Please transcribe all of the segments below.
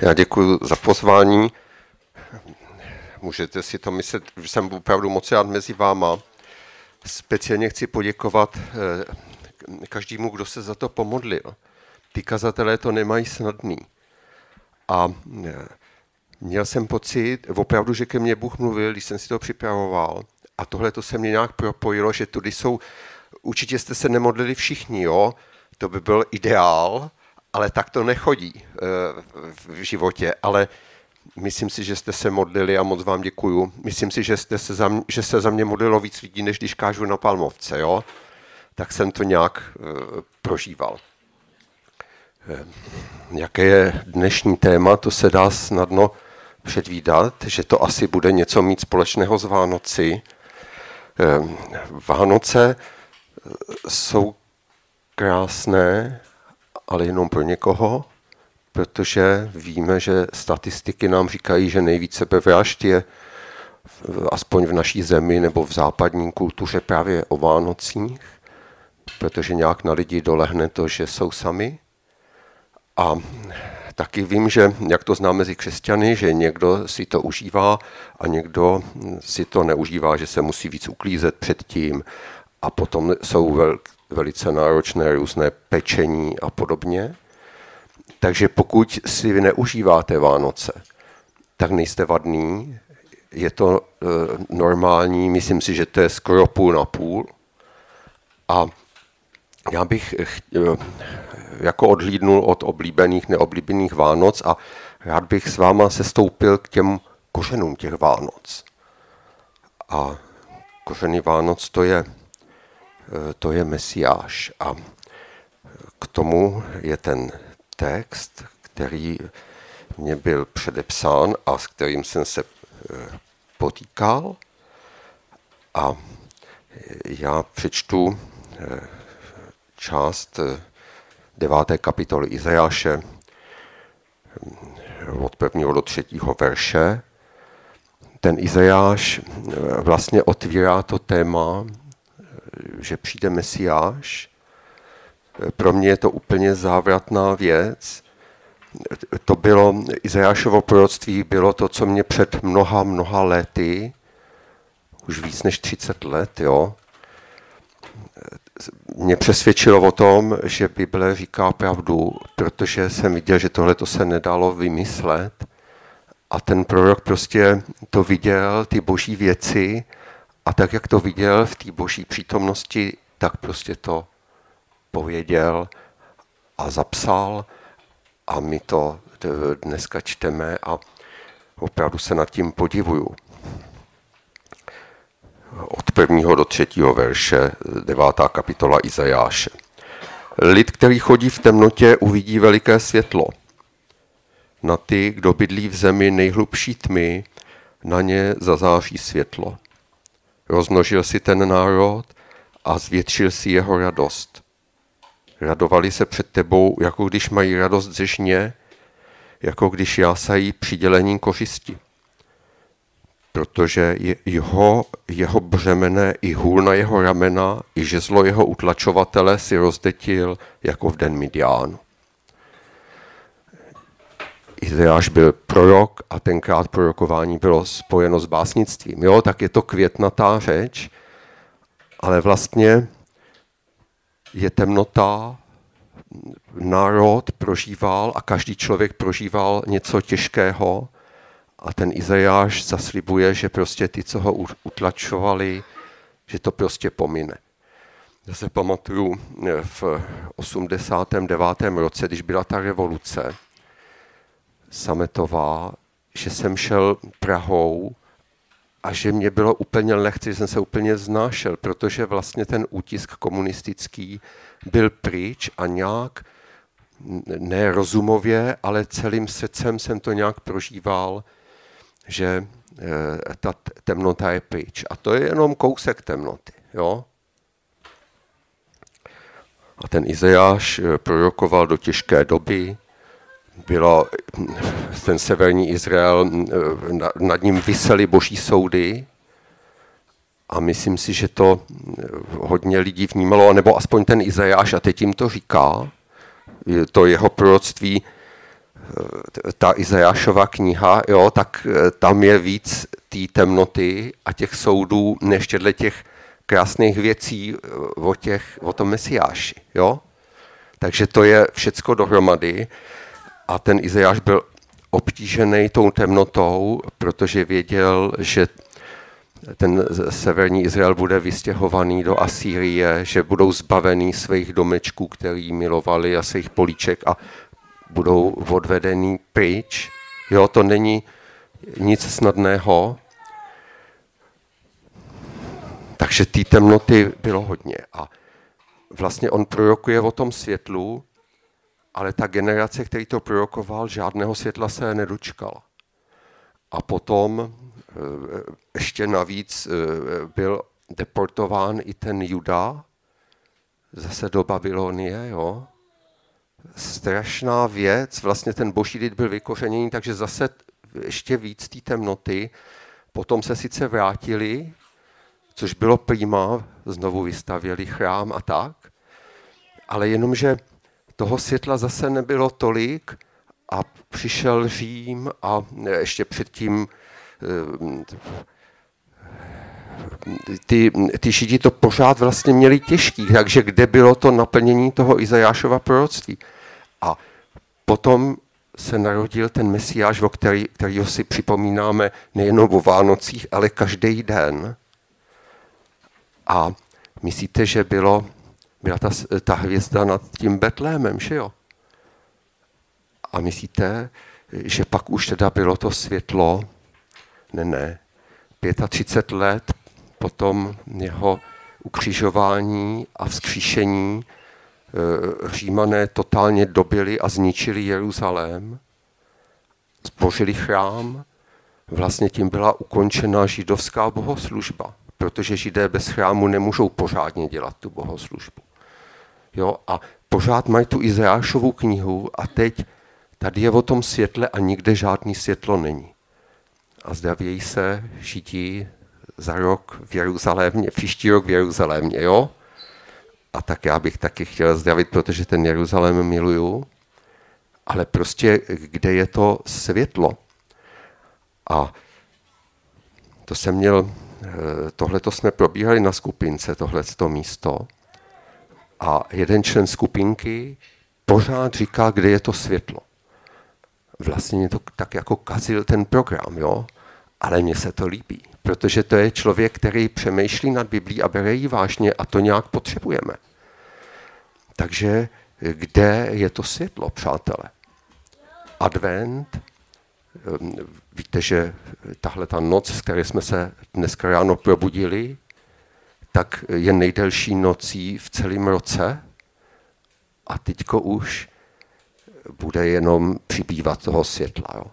Já děkuji za pozvání. Můžete si to myslet, že jsem opravdu moc rád mezi váma. Speciálně chci poděkovat eh, každému, kdo se za to pomodlil. Ty kazatelé to nemají snadný. A eh, měl jsem pocit, opravdu, že ke mně Bůh mluvil, když jsem si to připravoval. A tohle to se mě nějak propojilo, že tudy jsou, určitě jste se nemodlili všichni, jo? To by byl ideál, ale tak to nechodí eh, v životě. Ale myslím si, že jste se modlili a moc vám děkuju. Myslím si, že, jste se za mě, že se za mě modlilo víc lidí, než když kážu na Palmovce, jo? Tak jsem to nějak uh, prožíval. Eh, jaké je dnešní téma, to se dá snadno předvídat, že to asi bude něco mít společného s Vánoci. Vánoce jsou krásné, ale jenom pro někoho, protože víme, že statistiky nám říkají, že nejvíce sebevražd je aspoň v naší zemi nebo v západní kultuře právě o Vánocích, protože nějak na lidi dolehne to, že jsou sami. A taky vím, že jak to znám mezi křesťany, že někdo si to užívá a někdo si to neužívá, že se musí víc uklízet předtím a potom jsou vel, velice náročné různé pečení a podobně. Takže pokud si neužíváte Vánoce, tak nejste vadný, je to e, normální, myslím si, že to je skoro půl na půl. A já bych e, jako odhlídnul od oblíbených, neoblíbených Vánoc a rád bych s váma se stoupil k těm kořenům těch Vánoc. A kořeny Vánoc to je to je Mesiáš. A k tomu je ten text, který mě byl předepsán a s kterým jsem se eh, potýkal. A já přečtu eh, část deváté kapitoly Izajáše od prvního do třetího verše. Ten Izajáš vlastně otvírá to téma že přijde Mesiáš. Pro mě je to úplně závratná věc. To bylo, Izajášovo proroctví bylo to, co mě před mnoha, mnoha lety, už víc než 30 let, jo, mě přesvědčilo o tom, že Bible říká pravdu, protože jsem viděl, že tohle to se nedalo vymyslet. A ten prorok prostě to viděl, ty boží věci, a tak, jak to viděl v té boží přítomnosti, tak prostě to pověděl a zapsal a my to dneska čteme a opravdu se nad tím podivuju. Od prvního do třetího verše, devátá kapitola Izajáše. Lid, který chodí v temnotě, uvidí veliké světlo. Na ty, kdo bydlí v zemi nejhlubší tmy, na ně zazáří světlo. Rozmnožil si ten národ a zvětšil si jeho radost. Radovali se před tebou, jako když mají radost ze žně, jako když jásají přidělení kořisti. Protože jeho, jeho břemene i hůl na jeho ramena, i žezlo jeho utlačovatele si rozdetil jako v den Midiánu. Izajáš byl prorok a tenkrát prorokování bylo spojeno s básnictvím. Jo, tak je to květnatá řeč, ale vlastně je temnota, národ prožíval a každý člověk prožíval něco těžkého a ten Izajáš zaslibuje, že prostě ty, co ho utlačovali, že to prostě pomine. Já se pamatuju eh, v 89. roce, když byla ta revoluce, Sametová, že jsem šel Prahou a že mě bylo úplně lehce, že jsem se úplně znášel, protože vlastně ten útisk komunistický byl pryč a nějak, ne rozumově, ale celým srdcem jsem to nějak prožíval, že e, ta temnota je pryč. A to je jenom kousek temnoty. Jo? A ten Izajáš e, prorokoval do těžké doby, bylo ten severní Izrael, nad ním vysely boží soudy a myslím si, že to hodně lidí vnímalo, nebo aspoň ten Izajáš, a teď jim to říká, to jeho proroctví ta Izajášova kniha, jo, tak eh, tam je víc té temnoty a těch soudů, než těchto těch krásných věcí eh, o, těch, o tom Mesiáši. Jo? Takže to je všecko dohromady a ten Izajáš byl obtížený tou temnotou, protože věděl, že ten severní Izrael bude vystěhovaný do Asýrie, že budou zbavený svých domečků, který milovali a svých políček a budou odvedený pryč. Jo, to není nic snadného. Takže té temnoty bylo hodně. A vlastně on prorokuje o tom světlu, ale ta generace, který to prorokoval, žádného světla se nedočkala. A potom eh, ještě navíc eh, byl deportován i ten Juda, zase do Babylonie, jo. Strašná věc, vlastně ten boží lid byl vykořeněný, takže zase ještě víc té temnoty. Potom se sice vrátili, což bylo prima, znovu vystavěli chrám a tak, ale jenomže toho světla zase nebylo tolik a přišel Řím a ještě předtím eh, ty, ty Židi to pořád vlastně měli těžký, takže kde bylo to naplnění toho Izajášova proroctví. A potom se narodil ten Mesiáš, o který, kterýho si připomínáme nejenom o Vánocích, ale každý den. A myslíte, že bylo, byla ta, ta hvězda nad tím Betlémem, že jo? A myslíte, že pak už teda bylo to světlo? Ne, ne. 35 let potom jeho ukřižování a vzkříšení eh, Římané totálně dobili a zničili Jeruzalém, zbořili chrám, vlastně tím byla ukončena židovská bohoslužba protože židé bez chrámu nemůžou pořádně dělat tu bohoslužbu. Jo, a pořád mají tu Izajášovu knihu a teď tady je o tom světle a nikde žádný světlo není. A zdravějí se židí za rok v Jeruzalémě, příští rok v Jeruzalémě, jo? A tak já bych taky chtěl zdravit, protože ten Jeruzalém miluju, ale prostě kde je to světlo? A to jsem měl Eh, tohle to jsme probíhali na skupince, tohle to místo. A jeden člen skupinky pořád říká, kde je to světlo. Vlastně mě to tak jako kazil ten program, jo? ale mně se to líbí, protože to je člověk, který přemýšlí nad Biblí a bere ji vážně a to nějak potřebujeme. Takže kde je to světlo, přátelé? Advent Ehm, víte, že tahle ta noc, z které jsme se dneska ráno probudili, tak je nejdelší nocí v celém roce a teďko už bude jenom přibývat toho světla. Jo.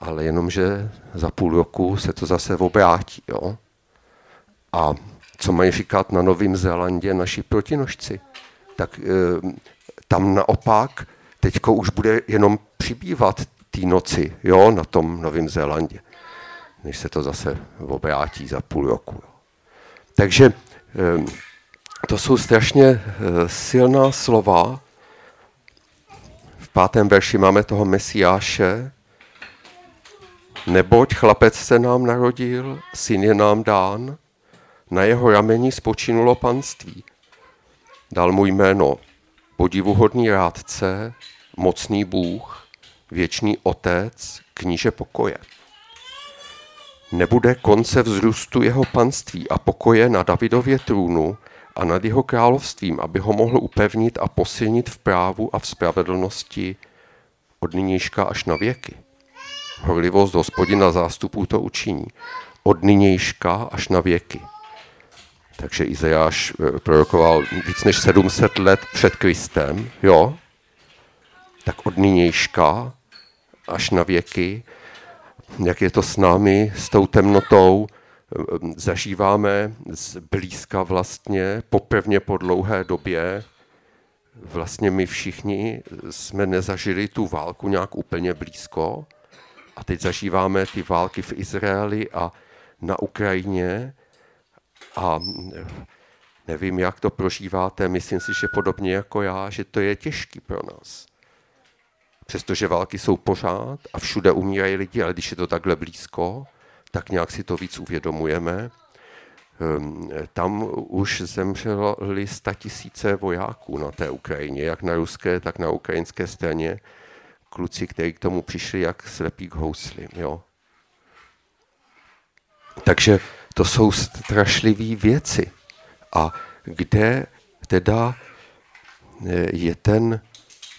Ale jenom, že za půl roku se to zase obrátí. Jo. A co mají říkat na Novém Zélandě naši protinožci? Tak e, tam naopak teďko už bude jenom přibývat té noci jo, na tom Novém Zélandě, než se to zase obrátí za půl roku. Jo. Takže ehm, to jsou strašně eh, silná slova. V pátém verši máme toho Mesiáše. Neboť chlapec se nám narodil, syn je nám dán, na jeho rameni spočinulo panství. Dal mu jméno podivuhodný rádce, mocný Bůh, věčný otec, kníže pokoje. Nebude konce vzrůstu jeho panství a pokoje na Davidově trůnu a nad jeho královstvím, aby ho mohl upevnit a posilnit v právu a v spravedlnosti od nynějška až na věky. Horlivost hospodina zástupů to učiní. Od nynějška až na věky. Takže Izajáš eh, prorokoval víc než 700 let před Kristem, jo? Tak od nynějška až na věky, jak je to s námi, s tou temnotou, zažíváme blízka vlastně, popevně po dlouhé době, vlastně my všichni jsme nezažili tu válku nějak úplně blízko a teď zažíváme ty války v Izraeli a na Ukrajině. A nevím, jak to prožíváte, myslím si, že podobně jako já, že to je těžký pro nás přestože války jsou pořád a všude umírají lidi, ale když je to takhle blízko, tak nějak si to víc uvědomujeme. Ehm, tam už zemřeli tisíce vojáků na té Ukrajině, jak na ruské, tak na ukrajinské straně. Kluci, kteří k tomu přišli jak slepí k houslim. Jo? Takže to jsou strašlivé věci. A kde teda e, je ten,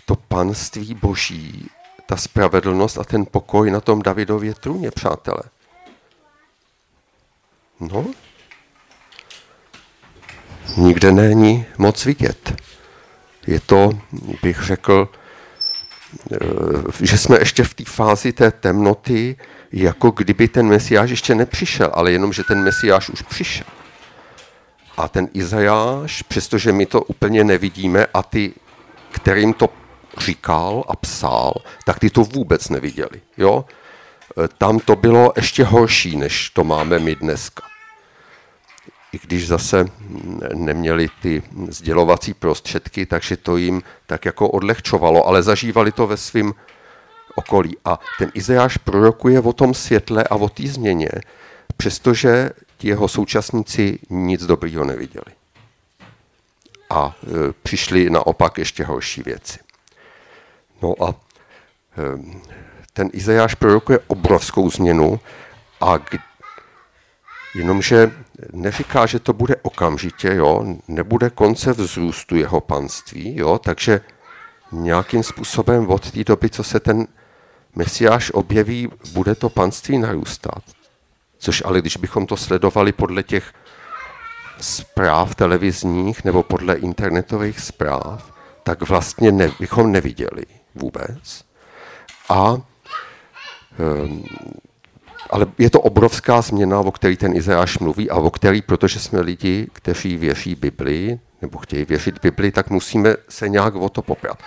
to panství boží, ta spravedlnost a ten pokoj na tom Davidově trůně, přátelé? No, nikde není moc vidět. Je to, bych řekl, e, že jsme ještě v té fázi té temnoty, jako kdyby ten mesiáš ještě nepřišel, ale jenom, že ten mesiáš už přišel. A ten Izajáš, přestože my to úplně nevidíme a ty, kterým to říkal a psal, tak ty to vůbec neviděli. Jo? E, tam to bylo ještě horší, než to máme my dneska. I když zase neměli ty sdělovací prostředky, takže to jim tak jako odlehčovalo, ale zažívali to ve svém okolí. A ten Izajáš prorokuje o tom světle a o té změně, přestože ti jeho současníci nic dobrýho neviděli. A e, přišli naopak ještě horší věci. No a e, ten Izajáš prorokuje obrovskou změnu a jenomže neříká, že to bude okamžitě, jo, nebude konce vzrůstu jeho panství, jo, takže nějakým způsobem od té doby, co se ten Mesiáš objeví, bude to panství narůstat. Což ale když bychom to sledovali podle těch zpráv televizních nebo podle internetových zpráv, tak vlastně ne, bychom neviděli vůbec. A um, ale je to obrovská změna, o který ten Izajáš mluví a o který, protože jsme lidi, kteří věří Biblii, nebo chtějí věřit Biblii, tak musíme se nějak o to poprat.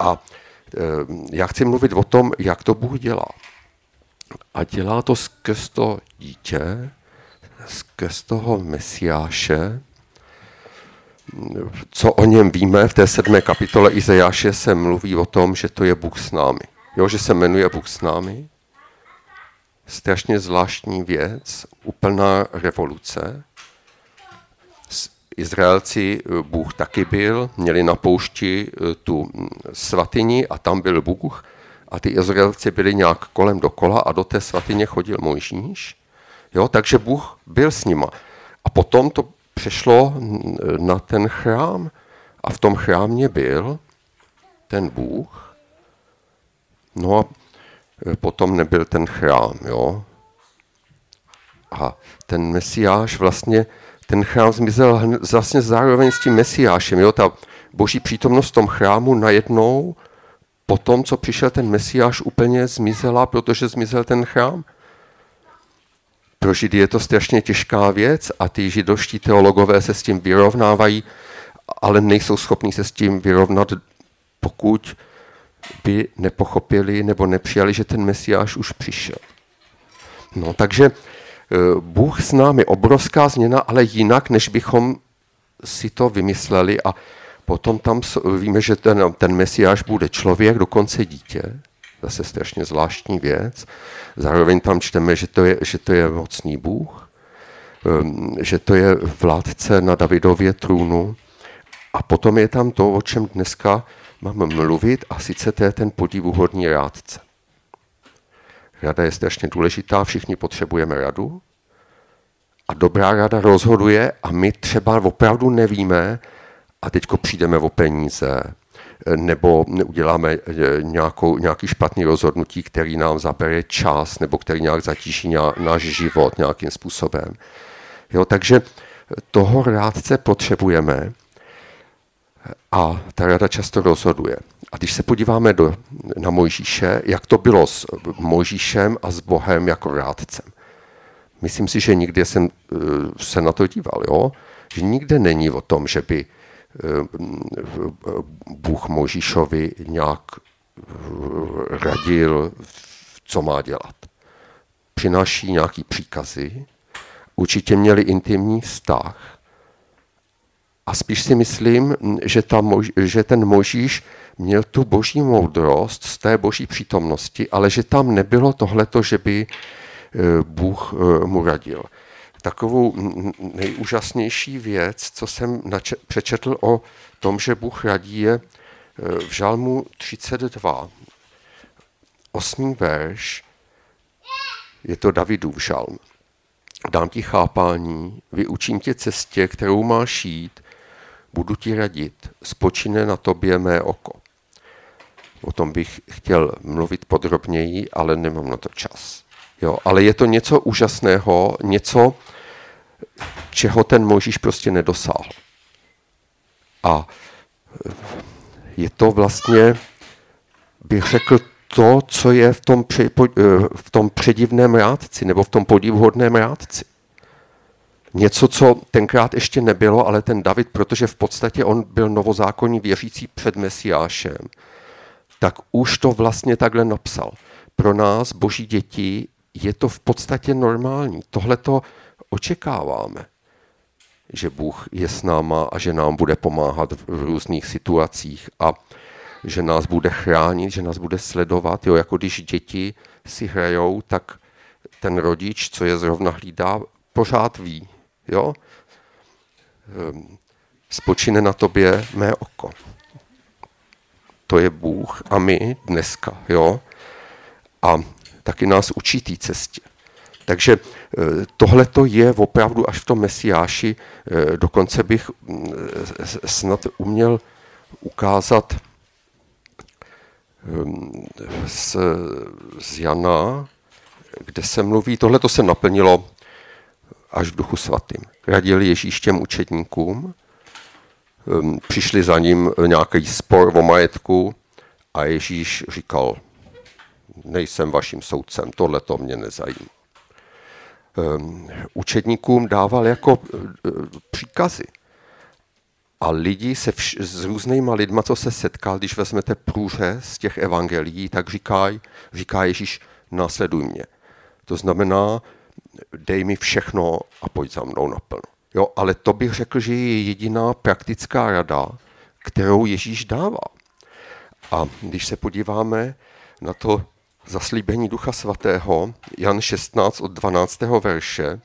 A Ehm, já chci mluvit o tom, jak to Bůh dělá. A dělá to skrz to dítě, skrz toho mesiáše. Co o něm víme, v té sedmé kapitole Izajáše se mluví o tom, že to je Bůh s námi. Jo, že se jmenuje Bůh s námi. Strašně zvláštní věc, úplná revoluce. Izraelci eh, Bůh taky byl, měli na poušti eh, tu mm, svatyni a tam byl Bůh a ty Izraelci byli nějak kolem dokola a do té svatyně chodil Mojžíš. Jo, takže Bůh byl s nima. A potom to přešlo na ten chrám a v tom chrámě byl ten Bůh. No a eh, potom nebyl ten chrám, jo. A ten Mesiáš vlastně ten chrám zmizel vlastně zároveň s tím mesiášem. Jo? Ta boží přítomnost v tom chrámu najednou po tom, co přišel ten mesiáš, úplně zmizela, protože zmizel ten chrám. Pro Židy je to strašně těžká věc a ty židovští teologové se s tím vyrovnávají, ale nejsou schopni se s tím vyrovnat, pokud by nepochopili nebo nepřijali, že ten mesiáš už přišel. No, takže Eh, Bůh s námi, obrovská změna, ale jinak, než bychom si to vymysleli a potom tam víme, že ten, ten mesiáš bude člověk, dokonce dítě, zase strašně zvláštní věc. Zároveň tam čteme, že to je, že to je mocný Bůh, ehm, že to je vládce na Davidově trůnu. A potom je tam to, o čem dneska máme mluvit, a sice to je ten podivuhodný rádce. Rada je strašně důležitá, všichni potřebujeme radu. A dobrá rada rozhoduje a my třeba opravdu nevíme a teďko přijdeme o peníze nebo uděláme eh, nějakou, nějaký špatný rozhodnutí, který nám zabere čas nebo který nějak zatíží náš život nějakým způsobem. Jo, takže toho rádce potřebujeme a ta rada často rozhoduje. A když se podíváme do, na Mojžíše, jak to bylo s Mojžíšem a s Bohem jako rádcem. Myslím si, že nikdy jsem eh, se na to díval, jo? že nikde není o tom, že by Bůh Mojžíšovi nějak eh, radil, co má dělat. Přináší nějaký příkazy, určitě měli intimní vztah a spíš si myslím, že, ta, že ten Možíš měl tu boží moudrost z té boží přítomnosti, ale že tam nebylo tohleto, že by eh, Bůh eh, mu radil. Takovou nejúžasnější věc, co jsem přečetl o tom, že Bůh radí, je eh, v Žalmu 32, osmý verš, je to Davidův žalm. Dám ti chápání, vyučím tě cestě, kterou máš jít, budu ti radit, spočine na tobě mé oko. O tom bych chtěl mluvit podrobněji, ale nemám na to čas. Jo, ale je to něco úžasného, něco, čeho ten Možíš prostě nedosáhl. A je to vlastně, bych řekl, to, co je v tom, při, eh, v tom předivném rádci, nebo v tom podivuhodném rádci. Něco, co tenkrát ještě nebylo, ale ten David, protože v podstatě on byl novozákonní věřící před Mesiášem, tak už to vlastně takhle napsal. Pro nás, boží děti, je to v podstatě normální. Tohle to očekáváme, že Bůh je s náma a že nám bude pomáhat v různých situacích a že nás bude chránit, že nás bude sledovat. Jo, jako když děti si hrajou, tak ten rodič, co je zrovna hlídá, pořád ví. Jo? Ehm, spočine na tobě mé oko. To je Bůh a my dneska. Jo? A taky nás učí té cestě. Takže eh, tohle to je opravdu až v tom Mesiáši, eh, dokonce bych mm, snad uměl ukázat ehm, z, z Jana, kde se mluví, tohle to se naplnilo až v duchu svatým. Radil Ježíš těm učedníkům, ehm, přišli za ním nějaký spor o majetku a Ježíš říkal, nejsem vaším soudcem, tohle to mě nezajímá. Ehm, učedníkům dával jako e, příkazy. A lidi se vš- s různýma lidma, co se setkal, když vezmete průře z těch evangelií, tak říkají, říká Ježíš, následuj mě. To znamená, dej mi všechno a pojď za mnou naplno. Jo, ale to bych řekl, že je jediná praktická rada, kterou Ježíš dává. A když se podíváme na to zaslíbení Ducha Svatého, Jan 16 od 12. verše,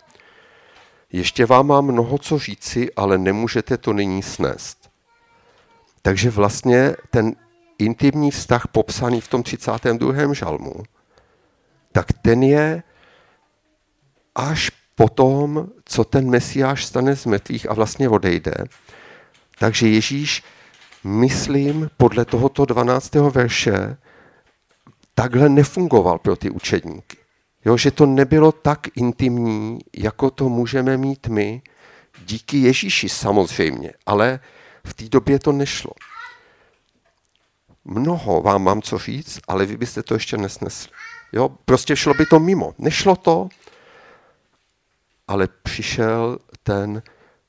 ještě vám mám mnoho co říci, ale nemůžete to nyní snést. Takže vlastně ten intimní vztah popsaný v tom 32. žalmu, tak ten je až potom, co ten Mesiáš stane z mrtvých a vlastně odejde. Takže Ježíš, myslím, podle tohoto 12. verše, takhle nefungoval pro ty učedníky. Jo, že to nebylo tak intimní, jako to můžeme mít my, díky Ježíši samozřejmě, ale v té době to nešlo. Mnoho vám mám co říct, ale vy byste to ještě nesnesli. Jo, prostě šlo by to mimo. Nešlo to, ale přišel ten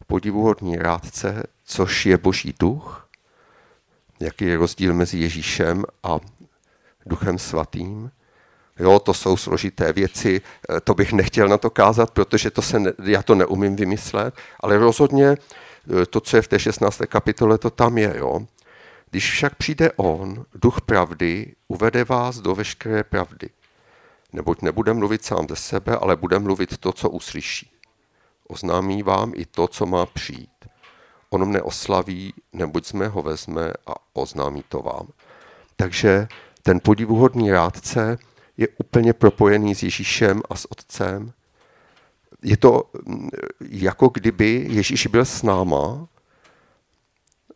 podivuhodný rádce, což je boží duch, jaký je rozdíl mezi Ježíšem a duchem svatým. Jo, to jsou složité věci, eh, to bych nechtěl na to kázat, protože to se ne, já to neumím vymyslet, ale rozhodně eh, to, co je v té 16. kapitole, to tam je. Jo. Když však přijde on, duch pravdy, uvede vás do veškeré pravdy. Neboť nebude mluvit sám ze sebe, ale bude mluvit to, co uslyší. Oznámí vám i to, co má přijít. On mne oslaví, neboť jsme ho vezme a oznámí to vám. Takže ten podivuhodný rádce je úplně propojený s Ježíšem a s Otcem. Je to mm, jako kdyby Ježíš byl s náma,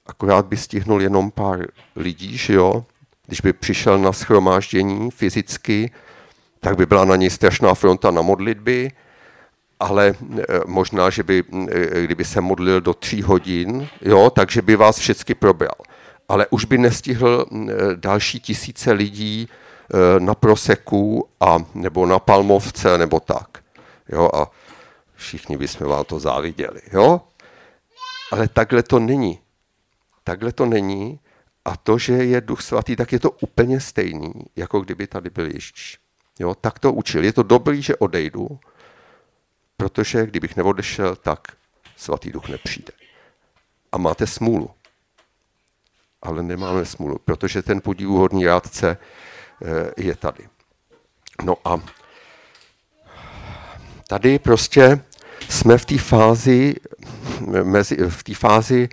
akorát by stihnul jenom pár lidí, že jo? Když by přišel na schromáždění fyzicky, tak by byla na něj strašná fronta na modlitby, ale e, možná, že by, e, kdyby se modlil do tří hodin, jo, takže by vás všechny probral ale už by nestihl e, další tisíce lidí e, na proseku a, nebo na palmovce nebo tak. Jo, a všichni bychom vám to záviděli. Jo? Ale takhle to není. Takhle to není a to, že je duch svatý, tak je to úplně stejný, jako kdyby tady byl Ježíš. Jo, tak to učil. Je to dobrý, že odejdu, protože kdybych neodešel, tak svatý duch nepřijde. A máte smůlu ale nemáme smůlu, protože ten podivuhodný rádce eh, je tady. No a tady prostě jsme v té fázi, mezi, v té fázi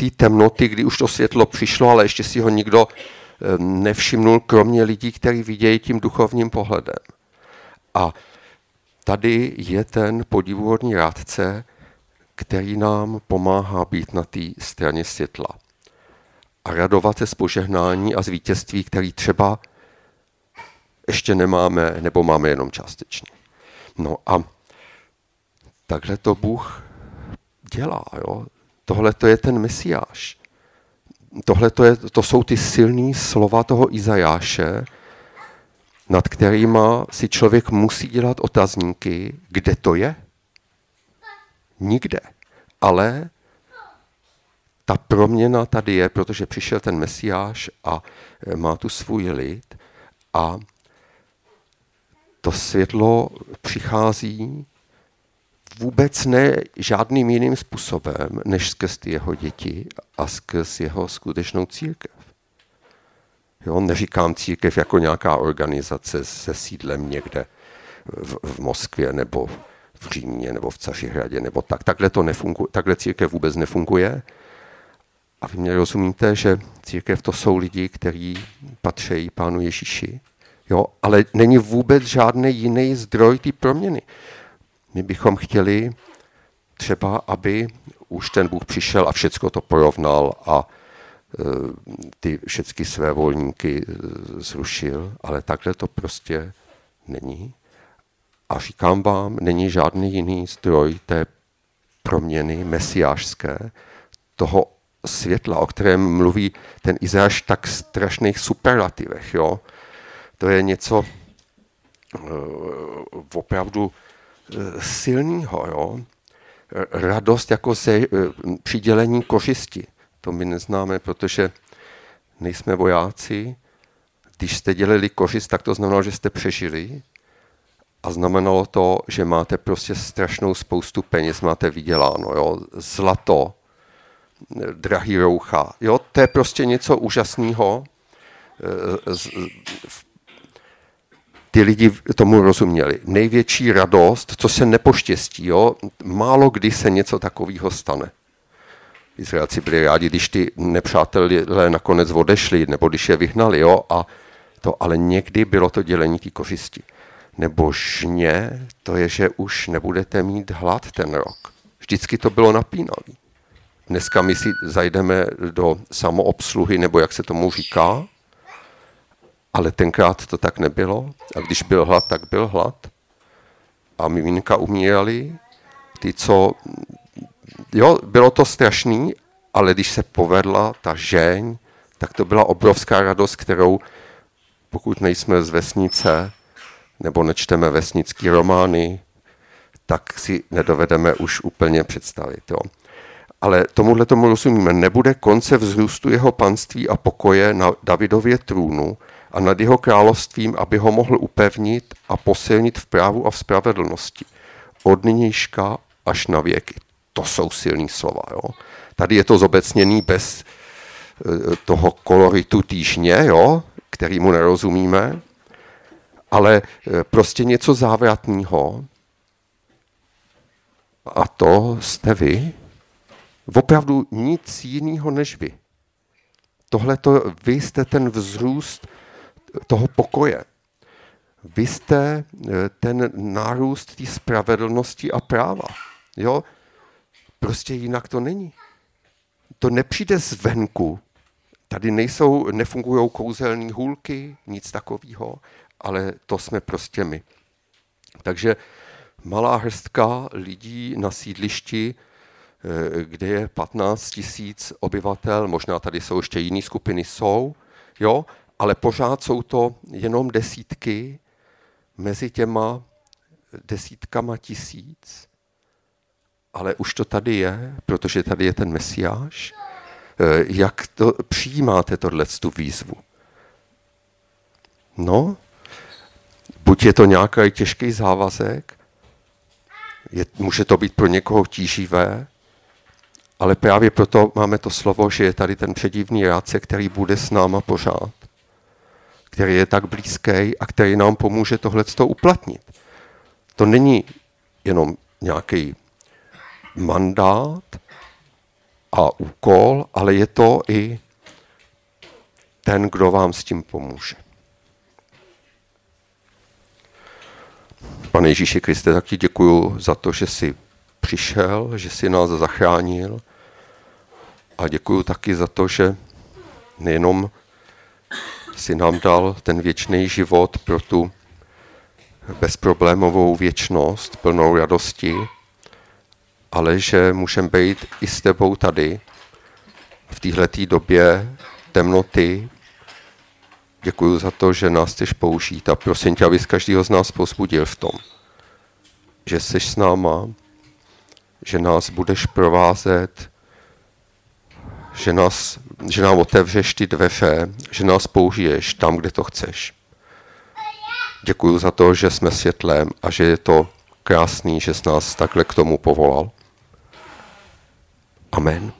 té temnoty, kdy už to světlo přišlo, ale ještě si ho nikdo eh, nevšimnul, kromě lidí, kteří vidějí tím duchovním pohledem. A tady je ten podivuhodný rádce, který nám pomáhá být na té straně světla. A radovat se z požehnání a z vítězství, který třeba ještě nemáme, nebo máme jenom částečně. No a takhle to Bůh dělá. Jo? Tohle to je ten mesiáš. Tohle to, je, to jsou ty silné slova toho Izajáše, nad kterýma si člověk musí dělat otazníky, kde to je. Nikde. Ale ta proměna tady je, protože přišel ten mesiáš a e, má tu svůj lid a to světlo přichází vůbec ne žádným jiným způsobem, než skrz jeho děti a skrz jeho skutečnou církev. Jo, neříkám církev jako nějaká organizace se sídlem někde v, v Moskvě nebo v Římě nebo v Cařihradě nebo tak. Takhle, to nefunguje, takhle církev vůbec nefunguje. A vy mě rozumíte, že církev to jsou lidi, kteří patří Pánu Ježíši. Jo, ale není vůbec žádný jiný zdroj té proměny. My bychom chtěli třeba, aby už ten Bůh přišel a všecko to porovnal a e, ty všechny své volníky e, zrušil, ale takhle to prostě není. A říkám vám, není žádný jiný zdroj té proměny mesiářské, toho světla, o kterém mluví ten Izáš tak strašných superlativech. Jo? To je něco uh, opravdu uh, silného. Jo? Radost jako ze uh, přidělení kořisti. To my neznáme, protože nejsme vojáci. Když jste dělali kořist, tak to znamenalo, že jste přežili a znamenalo to, že máte prostě strašnou spoustu peněz, máte vyděláno, jo? zlato, drahý roucha. Jo? To je prostě něco úžasného. Ty lidi tomu rozuměli. Největší radost, co se nepoštěstí. Jo? Málo kdy se něco takového stane. Izraelci byli rádi, když ty nepřátelé nakonec odešli, nebo když je vyhnali, jo, a to, ale někdy bylo to dělení té kořisti nebo žně, to je, že už nebudete mít hlad ten rok. Vždycky to bylo napínavý. Dneska my si zajdeme do samoobsluhy, nebo jak se tomu říká, ale tenkrát to tak nebylo. A když byl hlad, tak byl hlad. A miminka umírali, ty, co... Jo, bylo to strašný, ale když se povedla ta žeň, tak to byla obrovská radost, kterou, pokud nejsme z vesnice, nebo nečteme vesnický romány, tak si nedovedeme už úplně představit. Jo. Ale tomuhle tomu rozumíme. Nebude konce vzrůstu jeho panství a pokoje na Davidově trůnu a nad jeho královstvím, aby ho mohl upevnit a posilnit v právu a v spravedlnosti. Od nynějška až na věky. To jsou silný slova. Jo. Tady je to zobecněný bez eh, toho koloritu týžně, jo, kterýmu nerozumíme, ale e, prostě něco závratného. A to jste vy. Opravdu nic jiného než vy. Tohle to, vy jste ten vzrůst toho pokoje. Vy jste e, ten nárůst té spravedlnosti a práva. Jo? Prostě jinak to není. To nepřijde zvenku. Tady nejsou, nefungují kouzelné hůlky, nic takového ale to jsme prostě my. Takže malá hrstka lidí na sídlišti, eh, kde je 15 tisíc obyvatel, možná tady jsou ještě jiné skupiny, jsou, jo, ale pořád jsou to jenom desítky mezi těma desítkama tisíc, ale už to tady je, protože tady je ten mesiáš. Eh, jak to přijímáte tohle tu výzvu? No, Buď je to nějaký těžký závazek, je, může to být pro někoho tíživé, ale právě proto máme to slovo, že je tady ten předivný rádce, který bude s náma pořád, který je tak blízký a který nám pomůže tohleto uplatnit. To není jenom nějaký mandát a úkol, ale je to i ten, kdo vám s tím pomůže. Pane Ježíši Kriste, tak ti děkuju za to, že jsi přišel, že jsi nás zachránil a děkuju taky za to, že nejenom si nám dal ten věčný život pro tu bezproblémovou věčnost, plnou radosti, ale že můžeme být i s tebou tady v této době temnoty. Děkuji za to, že nás chceš použít a prosím tě, abys každýho z nás pozbudil v tom, že jsi s náma, že nás budeš provázet, že, nás, že nám otevřeš ty dveře, že nás použiješ tam, kde to chceš. Děkuji za to, že jsme světlem a že je to krásný, že jsi nás takhle k tomu povolal. Amen.